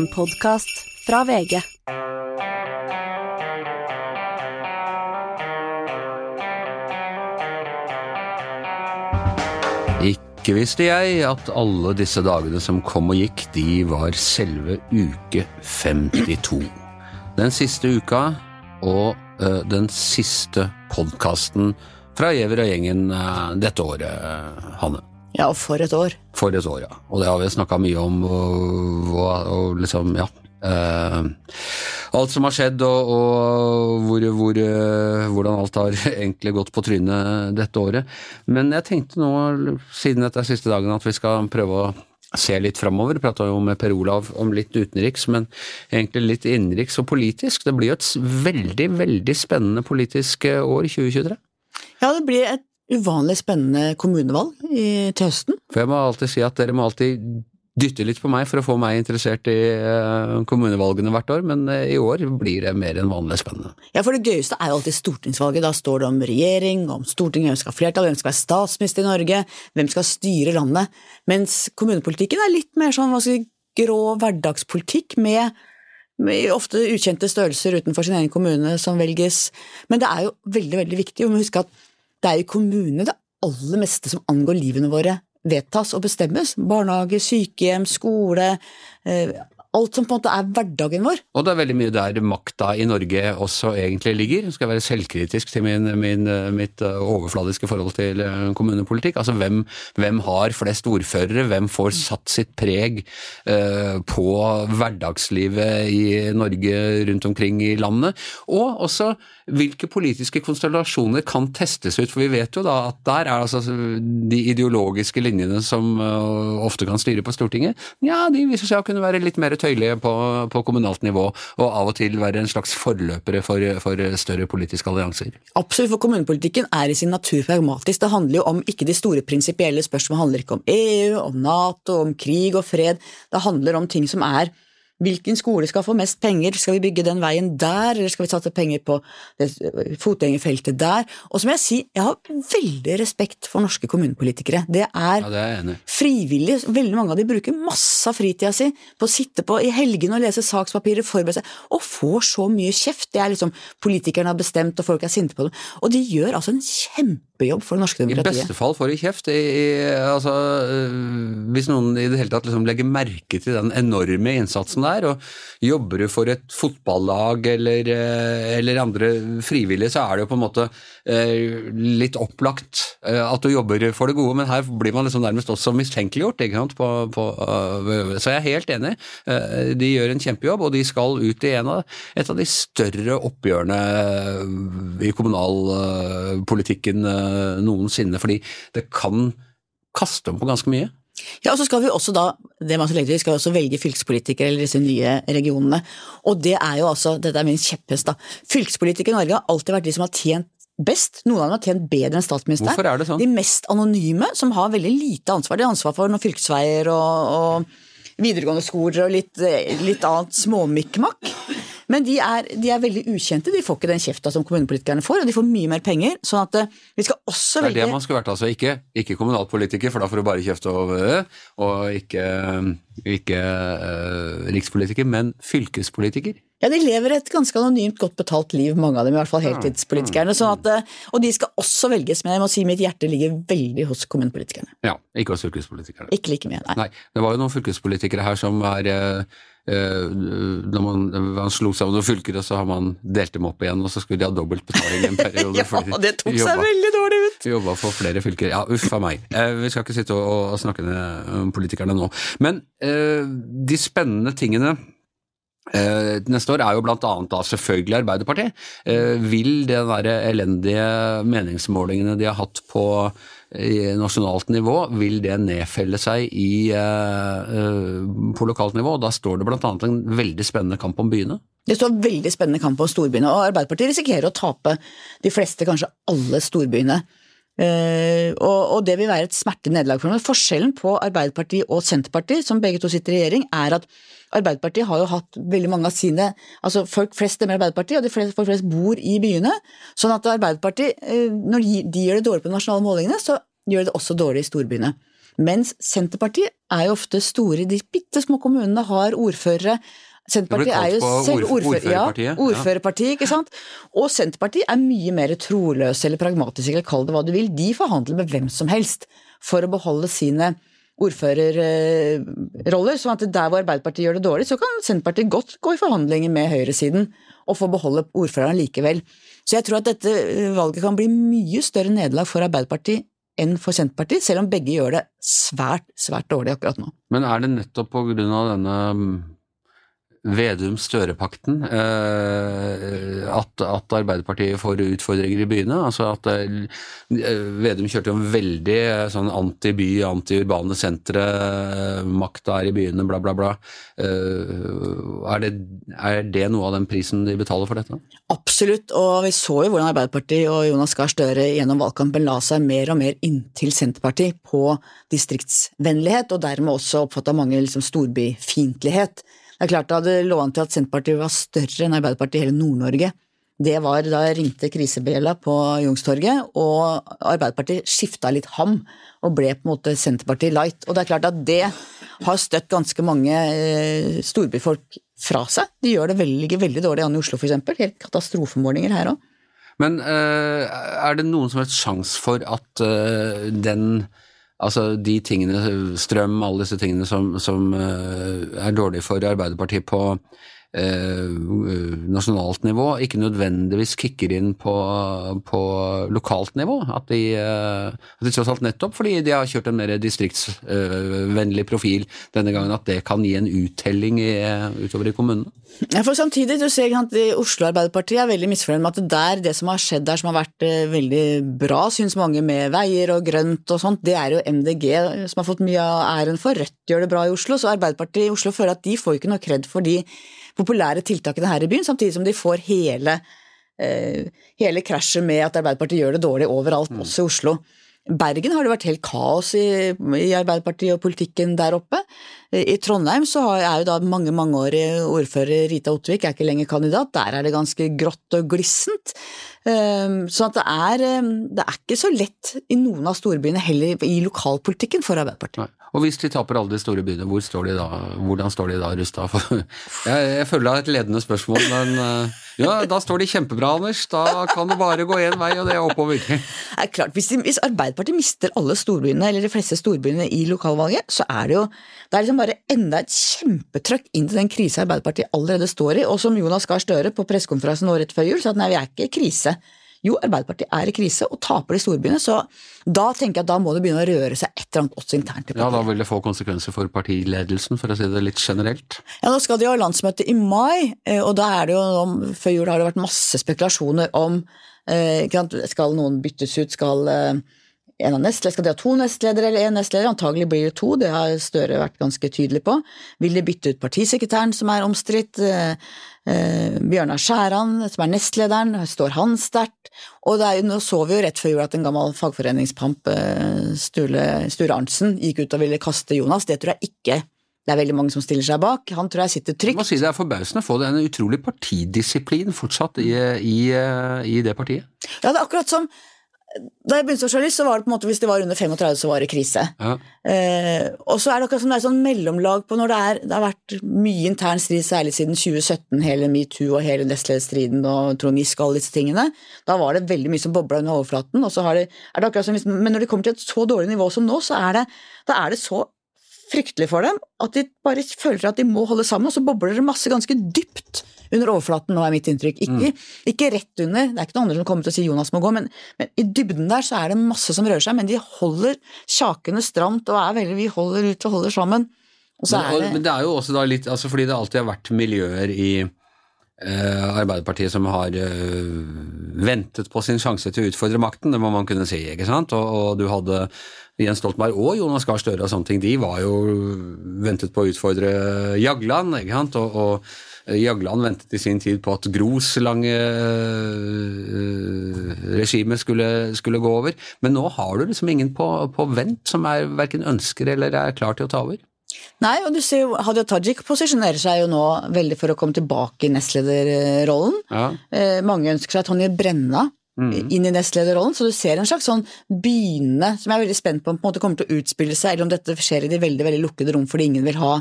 En podkast fra VG. Ikke visste jeg at alle disse dagene som kom og gikk, de var selve uke 52. Den siste uka og øh, den siste podkasten fra Giæver og gjengen øh, dette året, Hanne. Ja, og for et år. For et år, ja. Og det har vi snakka mye om, og, og, og liksom, ja. Uh, alt som har skjedd, og, og hvor, hvor, uh, hvordan alt har egentlig gått på trynet dette året. Men jeg tenkte nå, siden dette er siste dagen, at vi skal prøve å se litt framover. Prata jo med Per Olav om litt utenriks, men egentlig litt innenriks og politisk. Det blir jo et veldig, veldig spennende politisk eh, år 2023. Ja, det blir et uvanlig spennende kommunevalg i, til høsten. For jeg må alltid si at dere må alltid dytte litt på meg for å få meg interessert i eh, kommunevalgene hvert år, men eh, i år blir det mer enn vanlig spennende. Ja, for det gøyeste er jo alltid stortingsvalget. Da står det om regjering, om Stortinget, hvem skal ha flertall, hvem skal være statsminister i Norge, hvem skal styre landet. Mens kommunepolitikken er litt mer sånn hva skal si, grå hverdagspolitikk med, ofte ukjente størrelser utenfor sin egen kommune som velges. Men det er jo veldig, veldig viktig. Vi må huske at det er i kommunene det aller meste som angår livene våre vedtas og bestemmes. Barnehage, sykehjem, skole. Alt som på en måte er hverdagen vår. Og det er veldig mye der makta i Norge også egentlig ligger. Skal jeg være selvkritisk til min, min, mitt eh, overfladiske forhold til eh, kommunepolitikk. Altså hvem, hvem har flest ordførere, hvem får satt sitt preg uh, på hverdagslivet i Norge rundt omkring i landet. Og også hvilke politiske konstellasjoner kan testes ut, for vi vet jo da at der er altså de ideologiske linjene som uh, ofte kan styre på Stortinget, ja, de viser seg å kunne være litt mer tøyelige på, på kommunalt nivå, og av og til være en slags forløpere for, for større politiske allianser. Absolutt, for kommunepolitikken er i sin natur pragmatisk. Det handler jo om ikke de store prinsipielle spørsmålene, det handler ikke om EU, om Nato, om krig og fred. Det handler om ting som er Hvilken skole skal få mest penger? Skal vi bygge den veien der, eller skal vi satse penger på fotgjengerfeltet der? Og så må jeg si, jeg har veldig respekt for norske kommunepolitikere. Det er Ja, det er frivillig. Veldig mange av de bruker masse av fritida si på å sitte på i helgene og lese sakspapirer, forberede seg, og får så mye kjeft. Det er liksom politikerne har bestemt, og folk er sinte på dem. Og de gjør altså en kjempejobb for det norske demokratiet. I beste fall får de kjeft. I, i, altså, øh, hvis noen i det hele tatt liksom legger merke til den enorme innsatsen der, og jobber du for et fotballag eller, øh, eller andre frivillige, så er det jo på en måte øh, litt opplagt øh, at du jobber for det gode, men her blir man liksom nærmest også mistenkeliggjort. Ikke sant? På, på, så jeg er helt enig. De gjør en kjempejobb, og de skal ut i en av, et av de større oppgjørene i kommunalpolitikken noensinne, fordi det kan kaste om på ganske mye. Ja, og så skal vi også da, det man skal legge til, skal også velge fylkespolitikere eller disse nye regionene. Og det er jo altså, dette er min kjepphest da, fylkespolitikere i Norge har alltid vært de som har tjent best. Noen av dem har tjent bedre enn statsministeren. Hvorfor er det sånn? De mest anonyme, som har veldig lite ansvar. De har ansvar for noen fylkesveier og, og videregående skoler og litt, litt annet småmikkmakk. Men de er, de er veldig ukjente, de får ikke den kjefta som kommunepolitikerne får, og de får mye mer penger. sånn at eh, vi skal også velge Det er det man skulle vært, altså. Ikke, ikke kommunalpolitiker, for da får du bare kjeft og og ikke, ikke uh, rikspolitiker, men fylkespolitiker. Ja, de lever et ganske anonymt, godt betalt liv, mange av dem, i hvert fall heltidspolitikerne. Sånn at, eh, og de skal også velges, men jeg må si mitt hjerte ligger veldig hos kommunepolitikerne. Ja, ikke hos fylkespolitikerne. Ikke like mye, nei. Nei, det var jo noen fylkespolitikere her som er eh, eh, Når man, man slo sammen noen fylker, og så har man delt dem opp igjen, og så skulle de ha dobbelt betaling en periode. Ja, det tok seg jobba- veldig dårlig ut! Jobba for flere fylker. Ja, uff a meg. Eh, vi skal ikke sitte og, og snakke ned politikerne nå. Men eh, de spennende tingene eh, neste år er jo blant annet da selvfølgelig Arbeiderpartiet. Eh, vil det der elendige meningsmålingene de har hatt på nasjonalt nivå, vil det nedfelle seg i, eh, eh, på lokalt nivå? Da står det annet en veldig spennende kamp om byene. Det står veldig spennende kamp om storbyene, og Arbeiderpartiet risikerer å tape de fleste, kanskje alle storbyene. Eh, og det vil være et smertelig nederlag for dem. Forskjellen på Arbeiderpartiet og Senterpartiet, som begge to sitter i regjering, er at Arbeiderpartiet har jo hatt veldig mange av sine altså Folk flest stemmer Arbeiderpartiet, og de fleste, folk flest bor i byene. Sånn at Arbeiderpartiet, eh, når de, de gjør det dårlig på de nasjonale målingene, så gjør de det også dårlig i storbyene. Mens Senterpartiet er jo ofte store, de bitte små kommunene har ordførere. Senterpartiet er jo selv ordf- ordfører, ja, ordførerpartiet, ja. ikke sant. Og Senterpartiet er mye mer troløse eller pragmatiske, eller kall det hva du vil. De forhandler med hvem som helst for å beholde sine ordførerroller. sånn at der hvor Arbeiderpartiet gjør det dårlig, så kan Senterpartiet godt gå i forhandlinger med høyresiden og få beholde ordføreren likevel. Så jeg tror at dette eh, valget kan bli mye større nederlag for Arbeiderpartiet enn for Senterpartiet, selv om begge gjør det svært, svært dårlig akkurat nå. Men er det nettopp på grunn av denne mm, Vedum-Støre-pakten eh, at, at Arbeiderpartiet får utfordringer i byene? Altså at eh, Vedum kjørte jo en veldig eh, sånn anti-by, anti-urbane sentre, makta er i byene, bla, bla, bla. Er, det, er det noe av den prisen de betaler for dette? Absolutt, og vi så jo hvordan Arbeiderpartiet og Jonas Gahr Støre gjennom valgkampen la seg mer og mer inntil Senterpartiet på distriktsvennlighet, og dermed også oppfatta mange liksom storbyfiendtlighet. Det er klart det lå an til at Senterpartiet var større enn Arbeiderpartiet i hele Nord-Norge. Det var da jeg ringte krisebjella på Youngstorget, og Arbeiderpartiet skifta litt ham og ble på en måte Senterpartiet light. Og det er klart at det har støtt ganske mange eh, storbyfolk fra seg. De gjør det veldig, veldig dårlig an i Oslo, f.eks. Helt katastrofemålinger her òg. Men eh, er det noen som helst sjanse for at eh, den Altså de tingene, strøm, alle disse tingene som, som eh, er dårlige for Arbeiderpartiet på nasjonalt nivå, ikke nødvendigvis kicker inn på, på lokalt nivå. At de, eh, at de tross alt nettopp fordi de har kjørt en mer distriktsvennlig profil denne gangen, at det kan gi en uttelling i, utover i kommunene. For samtidig, du ser at Oslo Arbeiderparti er veldig misfornøyd med at det der, det som har skjedd der som har vært eh, veldig bra, syns mange med veier og grønt og sånt, det er jo MDG som har fått mye av æren for. Rødt gjør det bra i Oslo, så Arbeiderpartiet i Oslo føler at de får ikke noe kred for de populære tiltakene her i byen, samtidig som de får hele, eh, hele krasjet med at Arbeiderpartiet gjør det dårlig overalt, også i Oslo. Bergen har det vært helt kaos i, i Arbeiderpartiet og politikken der oppe. I Trondheim så er jo da mange mangeårig ordfører Rita Ottervik er ikke lenger kandidat. Der er det ganske grått og glissent. Um, Så det er, um, det er ikke så lett i noen av storbyene heller i lokalpolitikken for Arbeiderpartiet. Nei. Og hvis de taper alle de store byene, hvor står de da, hvordan står de da rusta? Jeg, jeg føler det er et ledende spørsmål, men eh, ja, da står de kjempebra, Anders. Da kan det bare gå én vei, og det er oppover. Det er klart, hvis, hvis Arbeiderpartiet mister alle storbyene, eller de fleste storbyene i lokalvalget, så er det jo det er liksom bare enda et kjempetrøkk inn til den krisa Arbeiderpartiet allerede står i, og som Jonas Gahr Støre på pressekonferansen nå rett før jul sa at nei, vi er ikke i krise. Jo, Arbeiderpartiet er i krise og taper de storbyene, så da tenker jeg at da må det begynne å røre seg et eller annet også internt i Ja, da vil det få konsekvenser for partiledelsen, for å si det litt generelt. Ja, nå skal de ha landsmøte i mai, eh, og da er det jo før jul har det vært masse spekulasjoner om eh, skal noen byttes ut, skal eh, en av nestleder, skal de ha to nestledere eller én nestleder? Antagelig blir det to, det har Støre vært ganske tydelig på. Vil de bytte ut partisekretæren som er omstridt? Eh, eh, Bjørnar Skjæran, som er nestlederen, står han sterkt? Og det er, nå så vi jo rett før jul at en gammel fagforeningspamp, eh, Sture, Sture Arntzen, gikk ut og ville kaste Jonas. Det tror jeg ikke det er veldig mange som stiller seg bak. Han tror jeg sitter Jeg må trygt. si Det er forbausende å få en utrolig partidisiplin fortsatt i, i, i det partiet. Ja, det er akkurat som da jeg begynte å journalist, så var det på en måte hvis det var under 35, så var det krise. Ja. Eh, og så er det akkurat som det er sånn mellomlag på når det er Det har vært mye intern strid, særlig siden 2017, hele metoo og hele nestlederstriden og Trond Giske og alle disse tingene. Da var det veldig mye som bobla under overflaten. Og så har det, er det akkurat som hvis, men når de kommer til et så dårlig nivå som nå, så er det, da er det så fryktelig for dem at de bare føler at de må holde sammen, og så bobler det masse ganske dypt under overflaten, nå er mitt inntrykk. Ikke, ikke rett under, det er ikke noen andre som kommer til å si Jonas må gå, men, men i dybden der så er det masse som rører seg, men de holder kjakene stramt og er veldig, vi holder ut og holder sammen. Og så Men, og, det, men det er jo også da litt altså Fordi det alltid har vært miljøer i eh, Arbeiderpartiet som har eh, ventet på sin sjanse til å utfordre makten, det må man kunne si. ikke sant? Og, og du hadde Jens Stoltenberg og Jonas Gahr Støre og sånne ting, de var jo ventet på å utfordre Jagland, ikke sant? Og, og Jagland ventet i sin tid på at Gros lange eh, regime skulle, skulle gå over. Men nå har du liksom ingen på, på vent som er verken ønsker eller er klar til å ta over. nei, og du ser jo Hadia Tajik posisjonerer seg jo nå veldig for å komme tilbake i nestlederrollen. Ja. Eh, mange ønsker seg Tonje Brenna inn i nestlederrollen, så du ser en slags sånn begynnende, som jeg er veldig spent på om på en måte kommer til å utspille seg, eller om dette skjer i de veldig veldig lukkede rom fordi ingen vil ha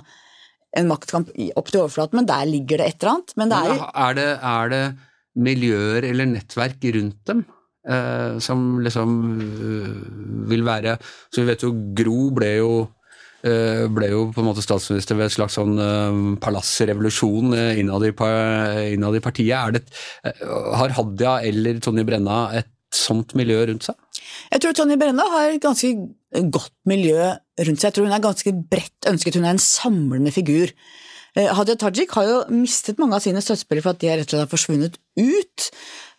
en maktkamp opp til overflaten, men der ligger det et eller annet. Men det er Er det, er det miljøer eller nettverk rundt dem eh, som liksom øh, vil være Så vi vet jo Gro ble jo eh, ble jo på en måte statsminister ved et slags sånn uh, palassrevolusjon eh, innad, i, innad i partiet. Er det, eh, har Hadia eller Tonje Brenna et sånt miljø rundt seg? Jeg tror Tonje Brenna har ganske godt miljø rundt seg. Jeg tror hun er ganske bredt ønsket. Hun er en samlende figur. Eh, Hadia Tajik har jo mistet mange av sine støttespillere for at de rett og slett har forsvunnet ut.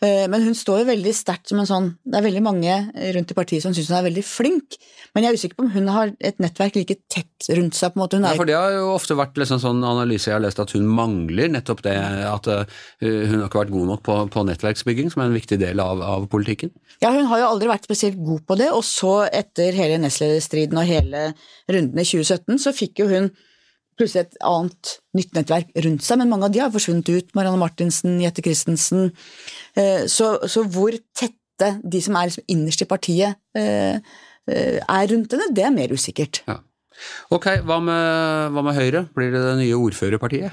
Eh, Men hun står jo veldig sterkt som en sånn Det er veldig mange rundt i partiet som syns hun er veldig flink, men jeg er usikker på om hun har et nettverk like tett rundt seg. på en måte. Hun Ja, er for Det har jo ofte vært liksom sånn analyse jeg har lest at hun mangler nettopp det at uh, hun har ikke vært god nok på, på nettverksbygging, som er en viktig del av, av politikken. Ja, hun har jo aldri vært spesielt god på det, og så etter hele nestlederstriden og hele runden i 2017, så fikk jo hun plutselig et annet nytt nettverk rundt seg, men mange av de har forsvunnet ut. Marianne Martinsen, Jette Christensen. Eh, Så, så hvor tette de som er liksom innerst i partiet eh, eh, er rundt henne, det er mer usikkert. Ja. Ok, hva med, hva med Høyre? Blir det det nye ordførerpartiet?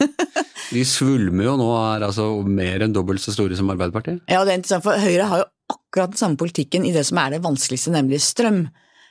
De svulmer jo nå, og er altså mer enn dobbelt så store som Arbeiderpartiet. Ja, det er interessant, for Høyre har jo akkurat den samme politikken i det som er det vanskeligste, nemlig strøm.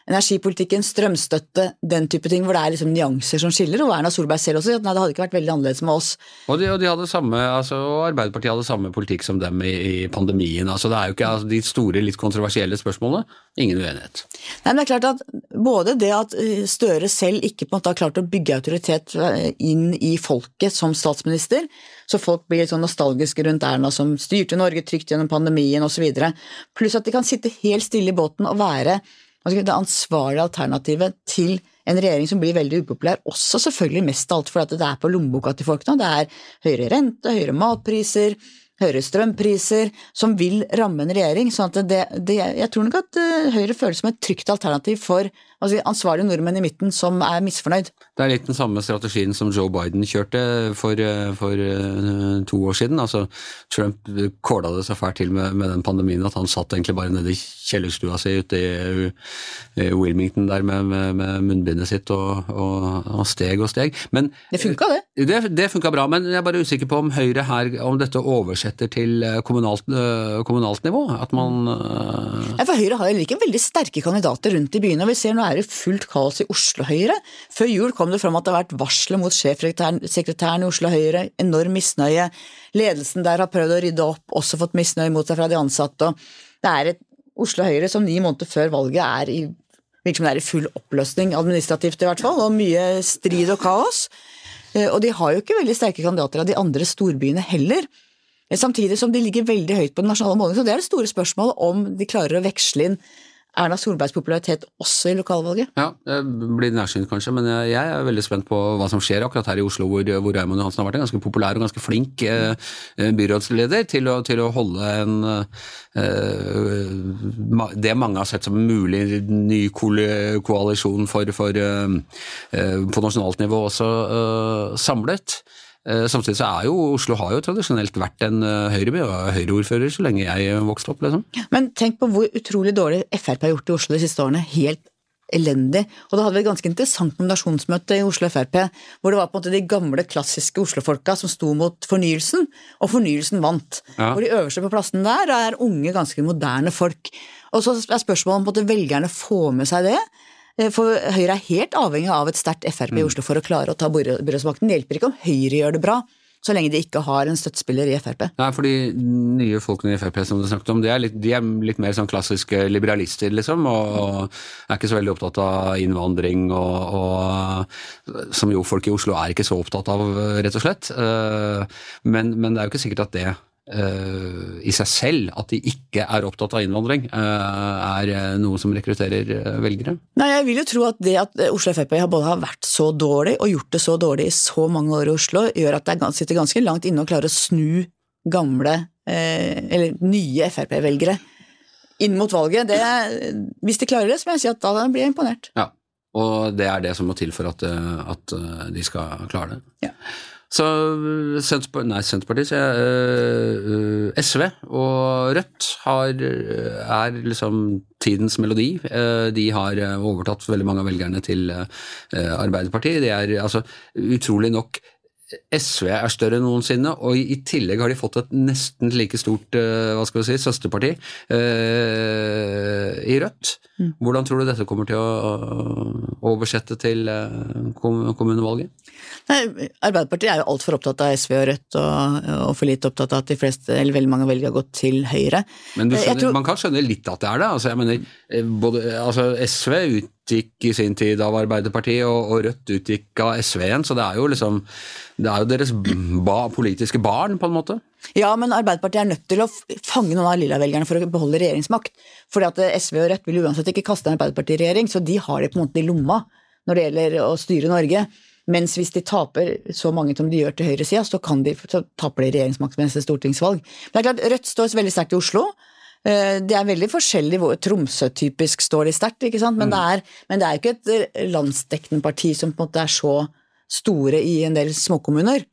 Energipolitikken, strømstøtte, den type ting hvor det er liksom nyanser som skiller, og Erna Solberg selv også sier at nei, det hadde ikke vært veldig annerledes med oss. Og de, og de samme, altså, og Arbeiderpartiet hadde samme politikk som dem i, i pandemien. altså Det er jo ikke altså, de store, litt kontroversielle spørsmålene. Ingen uenighet. Nei, men det er klart at Både det at eh, Støre selv ikke på en måte har klart å bygge autoritet eh, inn i folket som statsminister, så folk blir litt sånn nostalgiske rundt Erna som styrte Norge trygt gjennom pandemien osv., pluss at de kan sitte helt stille i båten og være det ansvarlige alternativet til en regjering som blir veldig upopulær, også selvfølgelig mest av alt fordi det er på lommeboka til folk nå. Det er høyere rente, høyere matpriser, høyere strømpriser, som vil ramme en regjering. sånn at Jeg tror nok at eh, Høyre føles som et trygt alternativ for altså, ansvarlige nordmenn i midten som er misfornøyd. Det er litt den samme strategien som Joe Biden kjørte for, eh, for eh, to år siden. Altså, Trump kåla det så fælt til med, med den pandemien at han satt egentlig bare nede i kjellerstua si ute i, i Wilmington der med, med, med munnbindet sitt og, og, og steg og steg. Men Det funka, det. det, det funka bra, men jeg er bare usikker på om Høyre her, om dette oversetter til eh, kommunalt, eh, kommunalt nivå. At man eh, Ja, for Høyre har jo ikke veldig sterke kandidater rundt i byene, og vi ser nå det fullt kaos i Oslo Høyre. Før jul kom det fram at det har vært varsler mot sjefsekretæren i Oslo Høyre, enorm misnøye. Ledelsen der har prøvd å rydde opp, også fått misnøye mot seg fra de ansatte. Det er et Oslo Høyre som ni måneder før valget er i virker er i full oppløsning, administrativt i hvert fall, og mye strid og kaos. Eh, Og de har jo ikke veldig sterke kandidater av de andre storbyene heller. Eh, Samtidig som de ligger veldig høyt på den nasjonale målingen, så det er det store spørsmålet om de klarer å veksle inn Erna Solbergs popularitet også i lokalvalget. Ja, det blir nærsynt kanskje, men jeg er veldig spent på hva som skjer akkurat her i Oslo, hvor, hvor Raymond Johansen har vært en ganske populær og ganske flink eh, eh, byrådsleder til å, til å holde en eh, det mange har sett som en mulig ny koalisjon for, for eh, eh, på nasjonalt nivå også eh, samlet. Eh, Samtidig så er jo Oslo har jo tradisjonelt vært en uh, høyreby og høyreordfører så lenge jeg vokste opp, liksom. Men tenk på hvor utrolig dårlig Frp har gjort i Oslo de siste årene. Helt elendig. Og da hadde vi et ganske interessant nominasjonsmøte i Oslo Frp, hvor det var på en måte de gamle, klassiske Oslo-folka som sto mot fornyelsen, og fornyelsen vant. Ja. Hvor de øverste på plassen der er unge, ganske moderne folk. Og så er spørsmålet om måte velgerne får med seg det. Eh, For Høyre er helt avhengig av et sterkt Frp i Oslo for å klare å ta byrå- byrådsmakten. Det hjelper ikke om Høyre gjør det bra, så lenge de ikke har en støttespiller i Frp. Nei, for de nye folkene i Frp som du snakket om, de er litt, de er litt mer sånn klassiske liberalister, liksom, og er ikke så veldig opptatt av innvandring, og, og som jo folk i Oslo er ikke så opptatt av, rett og slett. Eh, Men, men det er jo ikke sikkert at det i seg selv, at de ikke er opptatt av innvandring, eh, er noe som rekrutterer eh, velgere. Nei, jeg vil jo tro at det at Oslo Frp har både har vært så dårlig og gjort det så dårlig i så mange år i Oslo, gjør at det er sitter ganske langt inne å klare å snu gamle, eh, eller nye Frp-velgere inn mot valget. Det, hvis de klarer det, så må jeg si at da blir jeg imponert. Ja, og det er det som må til for at, eh, at eh, de skal klare det. Ja. Så Senterpartiet, nei, Senterpartiet, øh, øh, SV og Rødt har, er liksom tidens melodi. Eh, De har overtatt veldig mange av velgerne til Arbeiderpartiet. Det er altså utrolig nok SV er større enn noensinne, og i tillegg har de fått et nesten like stort øh, hva skal vi si, søsterparti øh, i Rødt. Hvordan tror du dette kommer til å oversette til øh, kommunevalget? Nei, Arbeiderpartiet er jo altfor opptatt av SV og Rødt, og, og for lite opptatt av at de fleste, eller veldig mange velger å gå til Høyre. Men Eh, skjønner, tror- man kan skjønne litt at det er det. Altså, jeg mener, eh, både, altså, SV utgikk i sin tid av Arbeiderpartiet, og, og Rødt utgikk av SV igjen, så det er jo liksom Det er jo deres ba, politiske barn, på en måte. Ja, men Arbeiderpartiet er nødt til å fange noen av lilla-velgerne for å beholde regjeringsmakt. Fordi at eh, SV og Rødt vil uansett ikke kaste Arbeiderpartiet i regjering, så de har det på en måte i lomma når det gjelder å styre Norge. Mens hvis de taper så mange som de gjør til høyresida, så, så taper de regjeringsmakt ved neste stortingsvalg. Men det er klart, Rødt står veldig sterkt i Oslo. Eh, Det er veldig forskjellig, hvor- Tromsø-typisk står de sterkt, ikke sant? Men, det er, men det er jo ikke et eh, landsdekkende parti som på en måte er så store i en del småkommuner.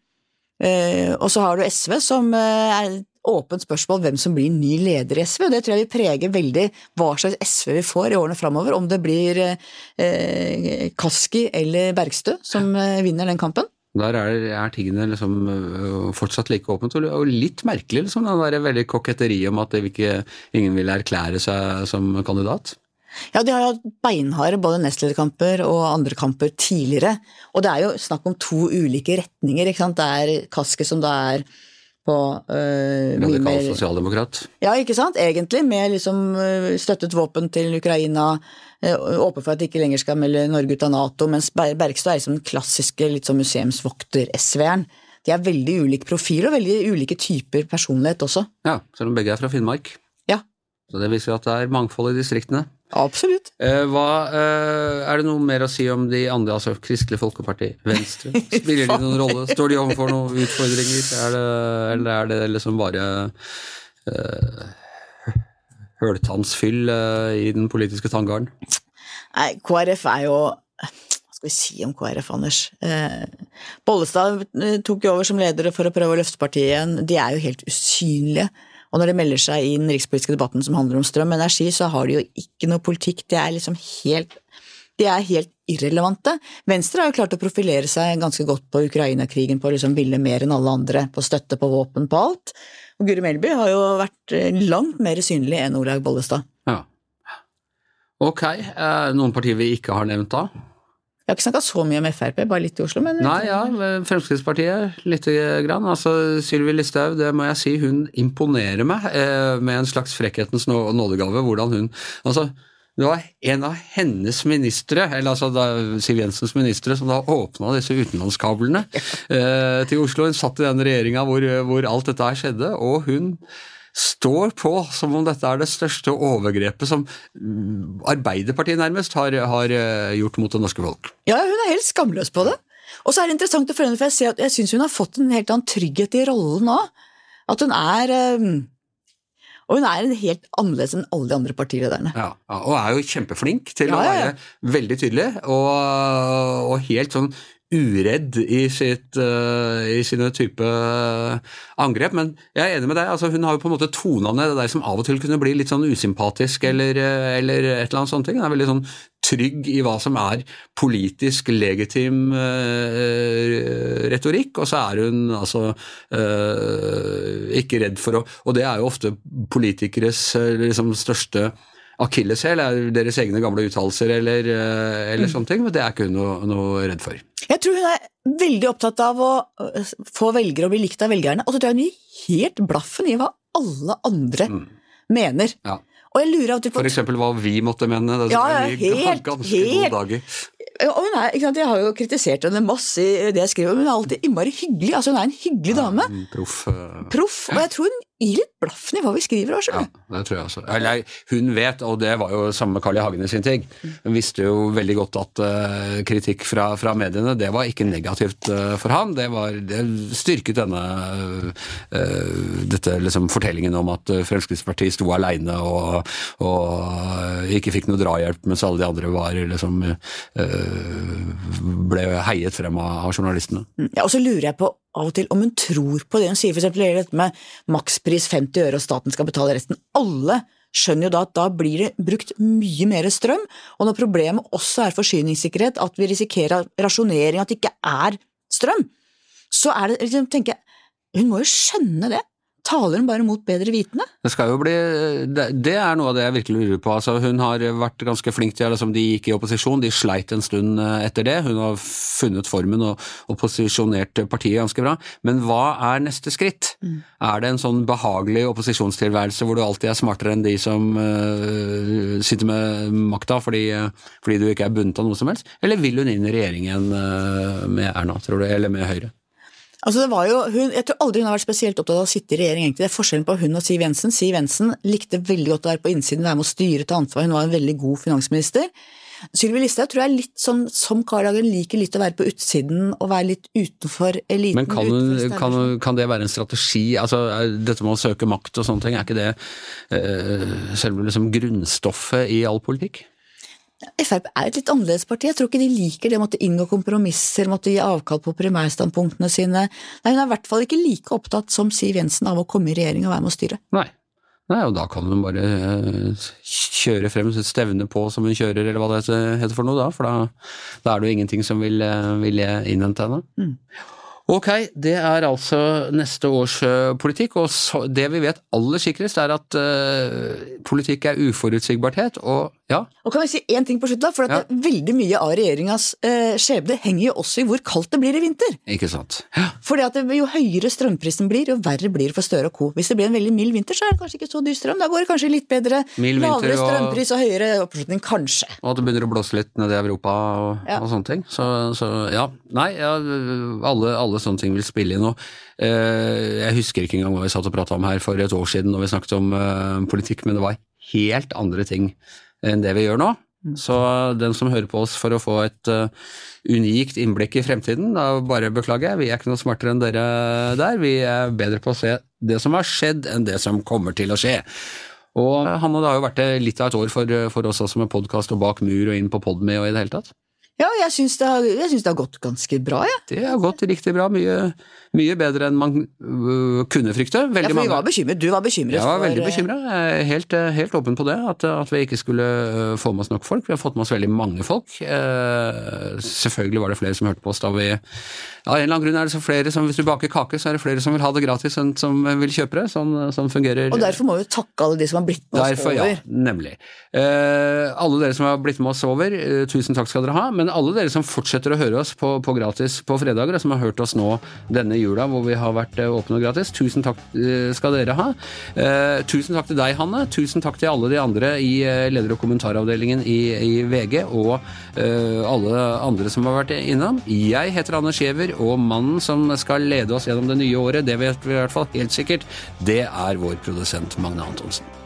Eh, og så har du SV, som er et åpent spørsmål hvem som blir ny leder i SV. og Det tror jeg vil prege veldig hva slags SV vi får i årene framover. Om det blir Kaski eller Bergstø som vinner den kampen. Der er, er tingene liksom øh, fortsatt like åpent, og litt merkelig, liksom, den der veldig koketteriet om at vil ikke, ingen vil erklære seg som kandidat. Ja, de har hatt beinharde både nestlederkamper og andre kamper tidligere. Og det er jo snakk om to ulike retninger, ikke sant. Det er Kaski som da er på øh, mye mer sosialdemokrat. Ja, ikke sant? Egentlig med liksom øh, støttet våpen til Ukraina, øh, åpen for at de ikke lenger skal melde Norge ut av Nato, mens Ber- Bergstø er liksom den klassiske litt sånn museumsvokter-SV-eren. De er veldig ulik profil og veldig ulike typer personlighet også. Ja, selv om begge er fra Finnmark. Ja, Så det viser at det er mangfold i distriktene. Absolutt. Eh, hva, eh, er det noe mer å si om de andre, altså Kristelig Folkeparti, Venstre? Spiller de noen rolle? Står de overfor noen utfordringer, er det, eller er det liksom bare eh, høltannsfyll eh, i den politiske tanngarden? Nei, KrF er jo Hva skal vi si om KrF, Anders? Eh, Bollestad tok jo over som leder for å prøve å løfte partiet igjen. De er jo helt usynlige. Og når de melder seg i den rikspolitiske debatten som handler om strøm og energi, så har de jo ikke noe politikk. De er liksom helt de er helt irrelevante. Venstre har jo klart å profilere seg ganske godt på Ukraina-krigen, på å liksom ville mer enn alle andre, på støtte, på våpen, på alt. Og Guri Melby har jo vært eh, langt mer synlig enn Olaug Bollestad. Ja. Ok, eh, noen partier vi ikke har nevnt da? Jeg har ikke snakka så mye om Frp, bare litt i Oslo, men Nei, ja, Fremskrittspartiet lite grann. Altså, Sylvi Listhaug, det må jeg si, hun imponerer meg eh, med en slags frekkhetens nådegave. Hvordan hun Altså, det var en av hennes ministre, eller altså da, Siv Jensens ministre, som da åpna disse utenlandskablene eh, til Oslo. Hun satt i den regjeringa hvor, hvor alt dette her skjedde, og hun står på som om dette er det største overgrepet som Arbeiderpartiet nærmest har, har eh, gjort mot det norske folk. Ja, hun er helt skamløs på det. Og så er det interessant å følge for jeg ser at jeg syns hun har fått en helt annen trygghet i rollen nå. At hun er eh, Og hun er en helt annerledes enn alle de andre partilederne. Ja, ja, og er jo kjempeflink til Ja, ja, å være veldig tydelig, og, og helt sånn uredd i, sitt, uh, i sine type angrep. Men jeg er enig med deg, altså hun har jo på en måte tona ned det der som av og til kunne bli litt sånn usympatisk eller, eh, eller et eller annet sånt. Hun er veldig sånn trygg i hva som er politisk legitim uh, retorikk, og så er hun altså uh, ikke redd for å Og det er jo ofte politikeres eh, liksom, største akilleshæl, er deres egne gamle uttalelser eller, eller mm. sånne ting, men det er ikke hun noe, noe redd for. Jeg tror hun er veldig opptatt av å øh, få velgere og bli likt av velgerne, og så tror jeg hun gir helt blaffen i hva alle andre mener. Ja. Og jeg lurer på For eksempel hva vi måtte mene. Det Ja, er ja, helt, ganske helt. Og hun er, ikke sant, Jeg har jo kritisert henne masse i det jeg skriver, men hun er alltid innmari hyggelig. Altså Hun er en hyggelig dame. Ja, proff. eh, Proff. Og jeg tror hun gir litt blaffen i hva vi skriver. Også, Ja, det tror jeg også. Eller, hun vet, og det var jo samme med Carl I. Hagen i sin ting, hun visste jo veldig godt at uh, kritikk fra, fra mediene, det var ikke negativt uh, for ham. Det, var, det styrket denne uh, dette liksom fortellingen om at Fremskrittspartiet sto aleine og, og ikke fikk noe drahjelp, mens alle de andre var liksom ble heiet frem av, av journalistene. Ja, og så lurer jeg på av og til om hun tror på det hun sier, for eksempel dette med makspris 50 øre og staten skal betale resten. Alle skjønner jo da at da blir det brukt mye mer strøm, og når problemet også er forsyningssikkerhet, at vi risikerer rasjonering, at det ikke er strøm, så er det liksom, tenker jeg, hun må jo skjønne det. Taler hun bare mot bedre vitende? Det skal jo bli Det, er noe av det jeg virkelig lurer på. Altså, hun har vært ganske flink til liksom, De gikk i opposisjon, de sleit en stund eh, etter det. Hun har funnet formen og, og posisjonert partiet ganske bra. Men hva er neste skritt? Mm. Er det en sånn behagelig opposisjonstilværelse hvor du alltid er smartere enn de som uh, sitter med makta fordi, fordi, du ikke er bundet av noe som helst? Eller vil hun inn i regjeringen uh, med Erna, tror du, eller med Høyre? Altså det var jo, hun, jeg tror aldri hun har vært spesielt opptatt av å sitte i regjering. egentlig. Det er forskjellen på hun og Siv Jensen. Siv Jensen likte veldig godt å være på innsiden, være med å styre til ansvar. Hun var en veldig god finansminister. Sylvi Listhaug tror jeg er litt sånn som Carl Hagen liker litt å være på utsiden og være litt utenfor eliten. Men kan, hun, kan, kan, det være en strategi? Altså, dette med å søke makt og sånne ting, er ikke det uh, selve liksom grunnstoffet i all politikk? Frp er et litt annerledes parti. Jeg tror ikke de liker det å måtte inngå kompromisser, måtte gi avkall på primærstandpunktene sine. Nei, Hun er i hvert fall ikke like opptatt som Siv Jensen av å komme i regjering og være med å styre. Nei. Nei, og da kan hun bare uh, kjøre frem stevne på som hun kjører, eller hva det heter for noe da, for da, da er det jo ingenting som vil, uh, vil innhente henne. Mm. Ok, det er altså neste års uh, politikk, og så, det vi vet aller sikrest er at uh, politikk er uforutsigbarhet, og ja. Og kan vi si én ting på slutt, da? For ja. veldig mye av regjeringas eh, skjebne henger jo også i hvor kaldt det blir i vinter. Ikke sant. Ja. Fordi at det, Jo høyere strømprisen blir, jo verre blir det for Støre og co. Hvis det blir en veldig mild vinter, så er det kanskje ikke så dyr strøm. Da går det kanskje litt bedre. lavere strømpris og, og høyere oppslutning, kanskje. Og at det begynner å blåse litt nede i Europa og, ja. og sånne ting. Så, så, ja. Nei, alle, alle sånne ting vil spille inn. Og, eh, jeg husker ikke engang hva vi satt og prata om her for et år siden når vi snakket om eh, politikk, men det var helt andre ting enn det vi gjør nå. Mm. Så den som hører på oss for å få et uh, unikt innblikk i fremtiden, da bare beklager jeg, vi er ikke noe smartere enn dere der. Vi er bedre på å se det som har skjedd enn det som kommer til å skje. Og Hanne, det har jo vært litt av et år for, for oss også med podkast og bak mur og inn på Podme og i det hele tatt. Ja, jeg syns det, det, har gått ganske bra, jeg. Ja. Det har gått riktig bra. Mye, mye bedre enn man uh, kunne frykte. Veldig ja, for vi var bekymret. Du var bekymret. Jeg var veldig uh, bekymra. Helt, uh, helt, åpen på det. At, at, vi ikke skulle uh, få med oss nok folk. Vi har fått med oss veldig mange folk. Uh, selvfølgelig var det flere som hørte på oss da vi Av en eller annen grunn er det så flere som Hvis du baker kake, så er det flere som vil ha det gratis enn som vil kjøpe det. Sånn, sånn fungerer Og derfor må vi takke alle de som har blitt med oss derfor, over. Ja, nemlig. alle dere som har blitt med oss over, tusen takk skal dere ha. Men alle dere som fortsetter å høre oss på, på gratis på fredager, og som har hørt oss nå denne jula hvor vi har vært eh, åpne og gratis, tusen takk eh, skal dere ha. Eh, tusen takk til deg, Hanne. Tusen takk til alle de andre i leder- og kommentaravdelingen i, i VG, og alle andre som har vært innom. Jeg heter Anne Skjever, og mannen som skal lede oss gjennom det nye året, det vet vi i hvert fall helt sikkert, det er vår produsent Magne Antonsen.